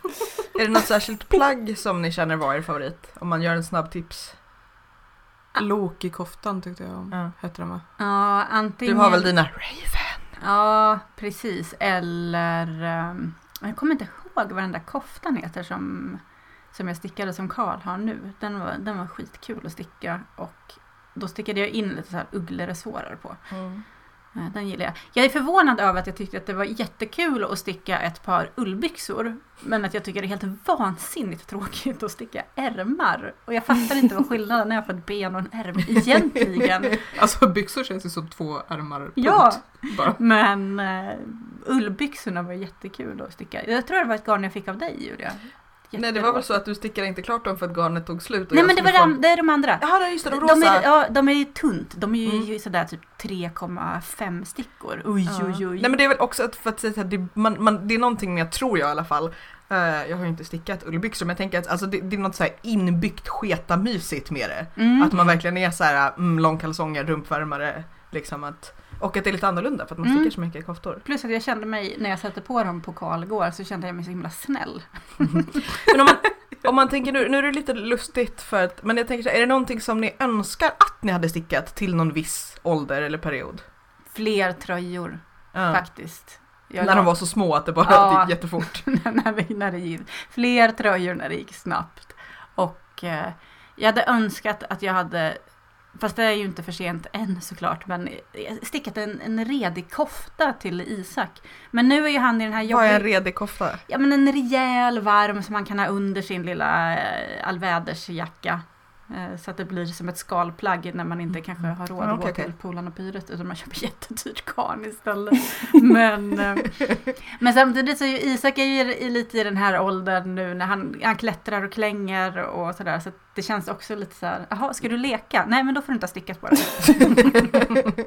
Är det något särskilt plagg som ni känner var er favorit? Om man gör en snabb tips. Loki-koftan tyckte jag om, Ja. hette den va? Ja, antingen... Du har väl dina Raven? Ja, precis. Eller... ehm, jag kommer inte ihåg vad den där koftan heter som, som jag stickade som Karl har nu. Den var, den var skitkul att sticka och då stickade jag in lite så här uggleresårar på. Eh, Den gillar jag. Jag är förvånad över att jag tyckte att det var jättekul att sticka ett par ullbyxor. Men att jag tycker det är helt vansinnigt tråkigt att sticka ärmar. Och jag fattar inte vad skillnaden är på ett ben och en ärm egentligen. Alltså byxor känns ju som två ärmar, punkt. Ja. Bara. Men uh, ullbyxorna var jättekul att sticka. Jag tror det var ett garn jag fick av dig Julia. Nej det var väl så att du stickade inte klart dem för att garnet tog slut? Nej men det, var de, det är de andra. Jaha, just det, de De rosa. är, ja, de är ju tunt. De är ju Mm. sådär typ 3,5 stickor. Oj, Ja. oj, oj. Nej men det är väl också att för att säga det, man, man, det är någonting med, tror jag i alla fall, eh, jag har ju inte stickat ullbyxor men jag tänker att alltså, det, det är något så här inbyggt sketa-mysigt med det. Mm. Att man verkligen är så här mm, långkalsonger, rumpvärmare, liksom att, och att det är lite annorlunda för att man Mm. stickar så mycket koftor. Plus att jag kände mig, när jag satte på dem på Karl igår, så kände jag mig så himla snäll. Men om man, om man tänker nu, nu är det lite lustigt för att, men jag tänker så här, är det någonting som ni önskar att ni hade stickat till någon viss ålder eller period? Fler tröjor Ja. faktiskt. Jag När de var så små att det bara Ja. gick jättefort. när, det, när det gick. Fler tröjor när det gick snabbt. Och eh, jag hade önskat att jag hade, fast det är ju inte för sent än såklart, men stickat en, en redig kofta till Isak. Men nu är ju han i den här Vad är en jobbiga, redig kofta? ja men en rejäl varm som man kan ha under sin lilla eh, allvädersjacka. Eh, Så att det blir som ett skalplagg när man inte kanske har råd Ja, att okej, gå till okej. Polarn och Pyret utan man köper jättedyrt garn istället. Men, eh, men samtidigt så är ju Isak är ju lite i den här åldern nu när han, han klättrar och klänger och sådär. Så det känns också lite så här, jaha, ska du leka? Nej, men då får du inte ha stickat på det.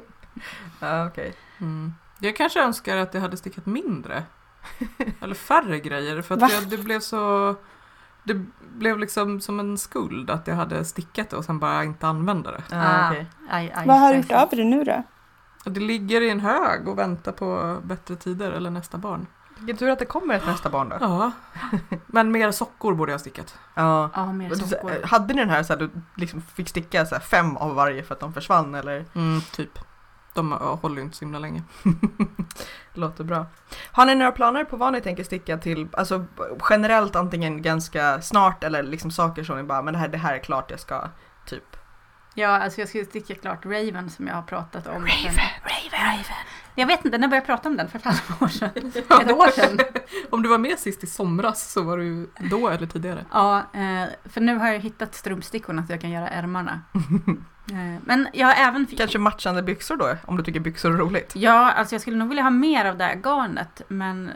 Ja, okej. Mm. Jag kanske önskar att jag hade stickat mindre. Eller färre grejer för att jag, det blev så... Det blev liksom som en skuld att jag hade stickat det och sen bara inte använda det. Ja, Ah, okej. aj, aj, Vad har du gjort av det nu då? Det ligger i en hög och väntar på bättre tider eller nästa barn. Vilken tur att det kommer ett nästa barn då. Ja, men mer sockor borde jag ha stickat. Ja. Ja, mer sockor. Hade ni den här så här, du liksom fick sticka så här, fem av varje för att de försvann eller? Mm, typ. De håller ju inte så himla länge. Låter bra. Har ni några planer på vad ni tänker sticka till? Alltså generellt antingen ganska snart eller liksom saker som ni bara, men det här, det här är klart jag ska typ. Ja, alltså jag skulle sticka klart Raven som jag har pratat om. Raven, Raven, Raven. Jag vet inte, när började jag prata om den? För ett halvår sedan? Ett år sedan? Om du var med sist i somras så var du då eller tidigare. Ja, eh, för nu har jag hittat strumpstickorna så jag kan göra ärmarna. Eh, Men jag har även... Kanske matchande byxor då, om du tycker byxor är roligt. Ja, alltså jag skulle nog vilja ha mer av det här garnet, men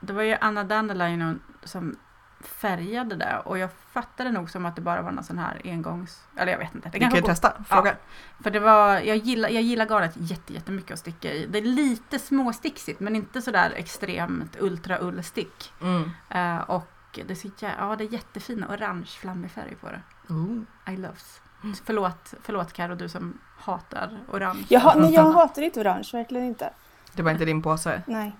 det var ju Anna Dandelion som färgade det och jag fattade nog som att det bara var någon sån här engångs... Eller jag vet inte. Det Vi kan ju testa, fråga. För det var, jag gillar, jag gillar garnet jätte, jättemycket att sticka i. Det är lite småsticksigt men inte sådär extremt ultra ullstick. Mm. Eh, och det, är ja, det är jättefin orange flammig färg på det. I loves. Förlåt, förlåt Karo, du som hatar orange. Jag, ha, nej, jag hatar inte orange, verkligen inte. Det var inte din påse. Nej.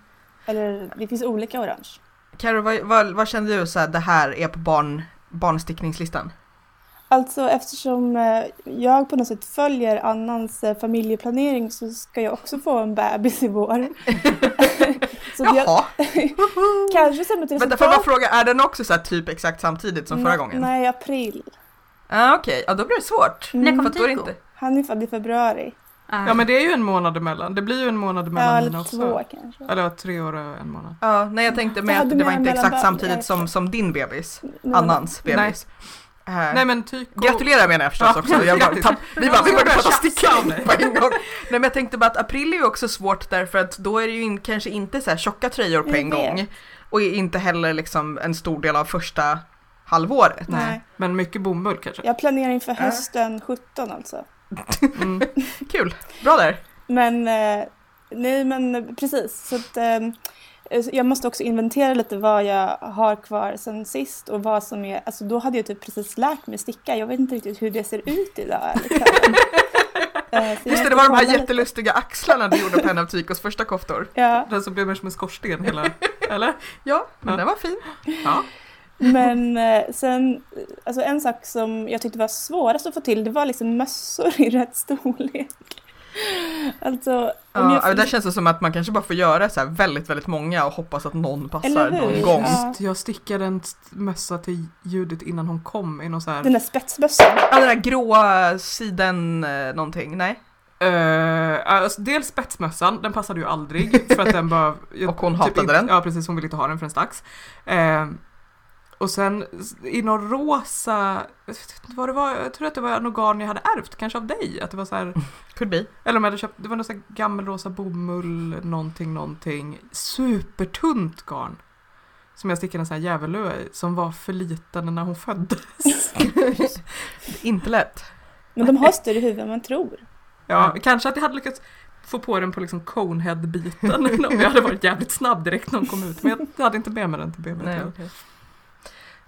Eller det finns olika orange. Carro, vad, vad, vad kände du så här, det här är på barn, barnstickningslistan? Alltså eftersom eh, jag på något sätt följer Annans eh, familjeplanering så ska jag också få en bebis i vår. så Jaha, kanske som ett vänta får jag bara fråga, är den också så här typ exakt samtidigt som förra gången? Nej, april. Ah, Okej, ja då blir det svårt. Mm. När kom Tycho? inte... Han är född i februari. Ah. Ja men det är ju en månad emellan. Det blir ju en månad Ja, emellan mina eller också. två kanske. Eller ja, tre år och en månad. Ja, nej jag tänkte Jag med hade att det var inte exakt samtidigt jag som, som din bebis. Men- Annans Nej. bebis. Eh, Nej men Tycho... Gratulerar menar jag förstås Ja, också. Jag bara, tapp, vi bara, vi började prata stickning på en gång. Nej men jag tänkte bara att april är ju också svårt därför att då är det ju in, kanske inte så här tjocka tröjor på Jag en gång. Och inte heller liksom en stor del av första halvåret. Nej. Men mycket bomull kanske. Jag planerar inför hösten 17 alltså. Mm. Kul, bra där. Men eh, nej men precis. Så att, eh, jag måste också inventera lite vad jag har kvar sen sist och vad som är, alltså då hade jag typ precis lärt mig sticka. Jag vet inte riktigt hur det ser ut idag. Eh, Just det, det var de här jättelustiga axlarna du gjorde på en av Tykos första koftor. Ja, Den som blev mer som en skorsten hela... Eller? Ja, men Ja. den var fin. Ja. Men eh, sen, alltså en sak som jag tyckte var svårast att få till det var liksom mössor i rätt storlek. Alltså, om Ja, jag, där känns det som att man kanske bara får göra så här väldigt, väldigt många och hoppas att någon passar någon gång. Ja. Jag stickade en mössa till Judith innan hon kom i någon så här... den där spetsmössan. Ja, den där gråa siden eh, någonting, nej? Eh, alltså, dels spetsmössan, den passade ju aldrig för att den bara... Och hon hatade inte- den. Ja precis, hon ville inte ha den förrän strax. Eh, och sen i någon rosa, jag vet inte vad det var, jag tror att det var en organ jag hade ärvt, kanske av dig. Att det var så här, Could be. eller om jag hade köpt, det var någon så här gammelrosa bomull, någonting, någonting. Supertunt garn. Som jag stickade en sån här djävulö i, som var för liten när hon föddes. Inte lätt. Men de har större huvud än man tror. Ja, kanske att jag hade lyckats få på den på liksom conehead-biten om jag hade varit jävligt snabb direkt när hon kom ut. Men jag hade inte med mig den till BB. Nej.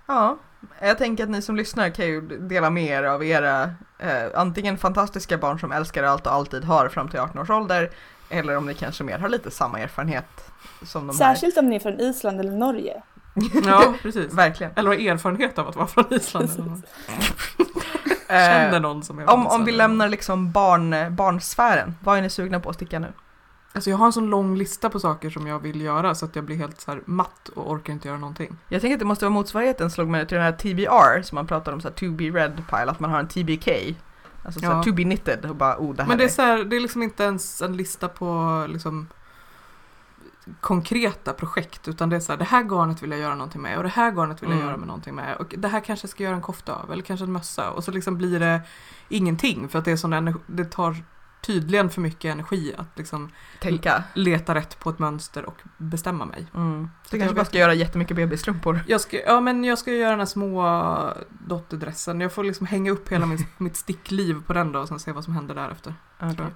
Ja, jag tänker att ni som lyssnar kan ju dela med er av era eh, antingen fantastiska barn som älskar allt och alltid har fram till 18 års ålder eller om ni kanske mer har lite samma erfarenhet som de Särskilt om ni är från Island eller Norge. Ja, precis. här. Verkligen. Eller har erfarenhet av att vara från Island. Eh, Känner någon som är om, från om vi lämnar liksom barn, barnsfären, vad är ni sugna på att sticka nu? Alltså jag har en sån lång lista på saker som jag vill göra så att jag blir helt så matt och orkar inte göra någonting. Jag tänker att det måste vara motsvarigheten slog mig till den här TBR som man pratar om så här to be red pile, att man har en TBK. Alltså så här, Ja. to be knitted och bara oh det här Men det är är... så här, det är liksom inte ens en lista på liksom konkreta projekt utan det är så här, det här garnet vill jag göra någonting med och det här garnet vill jag Mm. göra med någonting med och det här kanske jag ska göra en kofta av eller kanske en mössa och så liksom blir det ingenting för att det är sån energi, det tar tydligen för mycket energi att liksom tänka. leta rätt på ett mönster och bestämma mig. Mm. Så Du jag kanske bara ska göra jättemycket bebisstrumpor. Jag ska, ja men jag ska göra den här små dotterdressen. Jag får liksom hänga upp hela min, mitt stickliv på den då och sen se vad som händer därefter. tror jag.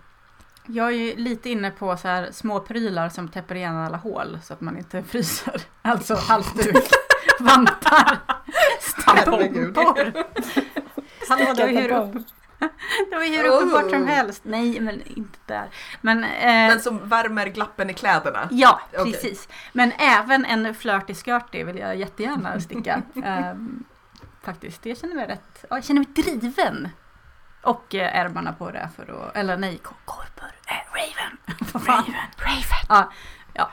Jag är ju lite inne på så här små prylar som täpper igen alla hål så att man inte fryser. Alltså halsduk, vantar, Herregud. stampor. Ju hur, upp, det var ju hur uppenbart som helst. Nej, men inte där. Men, eh, Den som värmer glappen i kläderna. ja, Okej. precis. Men även en flörtig skörtig vill jag jättegärna sticka. Ehm, faktiskt, jag känner mig rätt, ja, jag känner mig driven. Och eh, ärmarna på det för att, eller nej, kor- korpor, eh, Raven. Fan? Raven. Ja,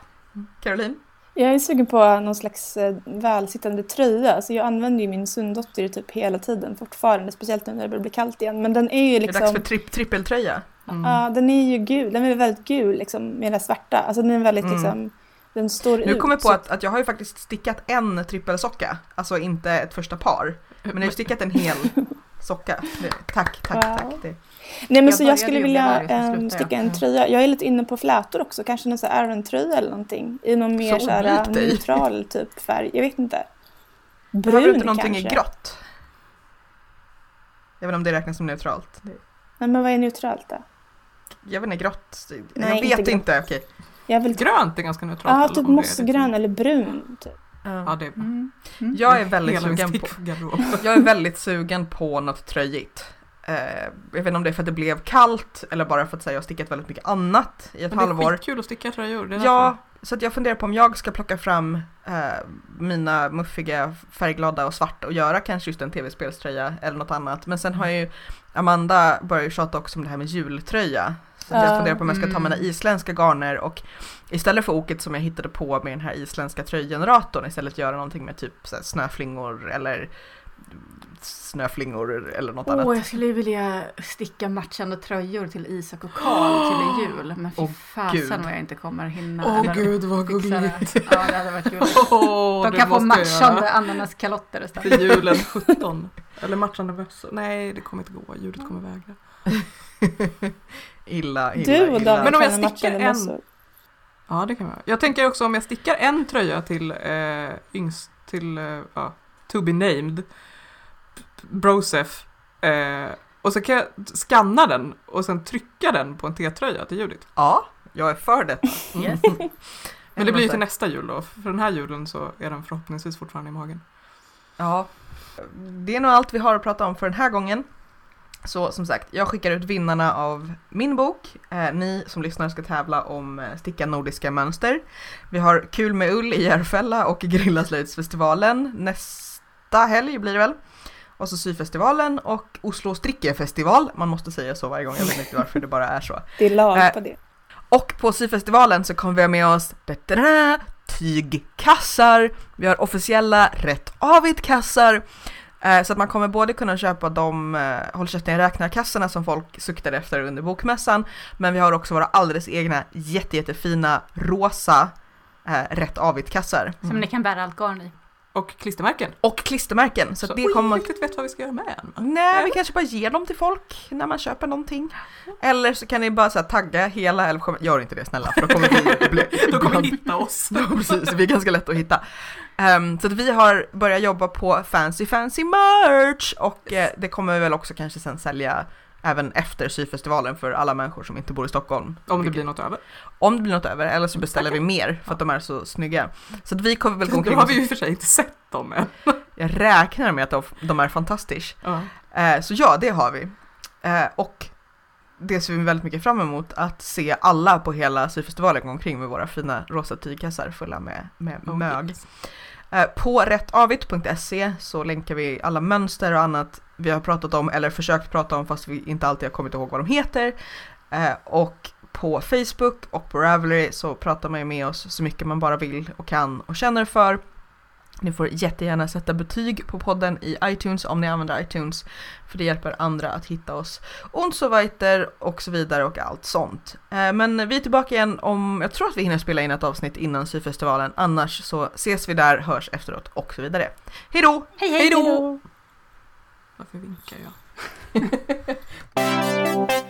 Caroline? Jag är sugen på någon slags eh, välsittande tröja. Alltså jag använder ju min sunddotter typ hela tiden fortfarande. Speciellt nu när det börjar bli kallt igen. Men den är ju Det är dags liksom... för tripp, trippeltröja. Mm. Ja, den är ju gul. Den är väldigt gul liksom med det svarta. Alltså den är väldigt Mm. liksom... Den står Nu ut. kommer jag på så- att, att jag har ju faktiskt stickat en trippelsocka. Alltså inte ett första par. Men jag har ju stickat en hel socka. Tack, tack, Wow. tack. Det, Nej men Jag så jag skulle vilja så ehm, sticka en Mm. tröja. Jag är lite inne på flätor också. Kanske någon sån här Aran-tröja eller någonting. I någon mer Så så här, neutral typ färg. Jag vet inte. har Brun du inte någonting kanske? i grått? Jag vet inte om det räknas som neutralt. Nej men vad är neutralt då? Jag vet inte, grått? Nej, jag inte vet grått. inte, okej. Jag vill Grönt är ganska neutralt. Ja, typ mossgrön eller brun. Typ. Ja, det är bra. Mm. Mm. Jag är väldigt Hela sugen på. Jag är väldigt sugen på något tröjigt. Eh, jag vet inte om det är för att det blev kallt eller bara för att säga jag har stickat väldigt mycket annat i ett Men det är halvår. skitkul att sticka tröjor. Det är Ja, så att jag funderar på om jag ska plocka fram eh, mina muffiga, färgglada och svart och göra kanske just en tv-spelströja eller något annat. Men sen har ju Amanda börjat ju tjata också om det här med jultröja. Så att jag Ja. funderar på om jag ska ta Mm. mina isländska garner och istället för oket som jag hittade på med den här isländska tröjgeneratorn istället göra någonting med typ här snöflingor eller snöflingor eller något Åh, annat. jag skulle vilja sticka matchande tröjor till Isak och Karl till jul. Men fy Åh, fasen vad jag inte kommer hinna. Åh eller gud vad gulligt. Ja, det hade varit gulligt. Åh, De kan få jag matchande ananaskalotter istället. Till julen 17. Eller matchande mössor. Nej, det kommer inte gå. Ljudet kommer vägra. illa, illa, Du och illa. Men om jag stickar en- mössor. Ja, det kan man. Jag tänker också om jag stickar en tröja till eh, yngst, till eh, ja, To be named, Brosef, eh, och så kan jag skanna den och sen trycka den på en T-tröja till Judith. Ja, jag är för detta. Yes. Men det blir ju till nästa jul då, för den här julen så är den förhoppningsvis fortfarande i magen. Ja, det är nog allt vi har att prata om för den här gången. Så som sagt, jag skickar ut vinnarna av min bok. Eh, ni som lyssnar ska tävla om eh, sticka nordiska mönster. Vi har Kul med ull i Järfälla och Grillaslöjdsfestivalen nästa helg blir det väl. Och så syfestivalen och Oslo strickefestival. Man måste säga så varje gång, jag vet inte varför det bara är så. Det är lag Äh, på det. Och på syfestivalen så kommer vi ha med oss da-da-da, tygkassar, vi har officiella rätt avigt kassar eh, så att man kommer både kunna köpa de eh, håll käften jag räknar-kassarna som folk suktade efter under bokmässan men vi har också våra alldeles egna jätte, jättefina rosa eh, rätt avigt kassar Som ni kan bära allt garn i. Och klistermärken. och klistermärken så, Så det kommer jag riktigt vet vad vi ska göra med än. Nej, vi kanske bara ger dem till folk när man köper någonting. Eller så kan ni bara så tagga hela Älvsjö. Gör inte det snälla, för då kommer vi bli... Då kommer ni hitta oss. Ja, precis, vi är ganska lätt att hitta. Ehm, så att vi har börjat jobba på fancy fancy merch och eh, det kommer vi väl också kanske sen sälja även efter syfestivalen för alla människor som inte bor i Stockholm. Om det blir något över. Om det blir något över, eller så beställer vi mer för att de är så snygga. Så vi kommer väl gå omkring har och vi ju för sig inte sett dem än. jag räknar med att de, är fantastiska. Ja. Eh, så ja, det har vi. Eh, och det ser vi väldigt mycket fram emot, att se alla på hela syfestivalen gå omkring med våra fina rosa tygkassar fulla med, med Oh, mög. yes. Eh, på rättavigt.se så länkar vi alla mönster och annat vi har pratat om eller försökt prata om fast vi inte alltid har kommit ihåg vad de heter. Eh, och på Facebook och på Ravelry så pratar man ju med oss så mycket man bara vill och kan och känner för. Ni får jättegärna sätta betyg på podden i iTunes om ni använder iTunes för det hjälper andra att hitta oss. Und so weiter och så vidare och allt sånt. Eh, Men vi är tillbaka igen om, jag tror att vi hinner spela in ett avsnitt innan syfestivalen, annars så ses vi där, hörs efteråt och så vidare. Hej då! Hej Hej! Varför vinkar jag?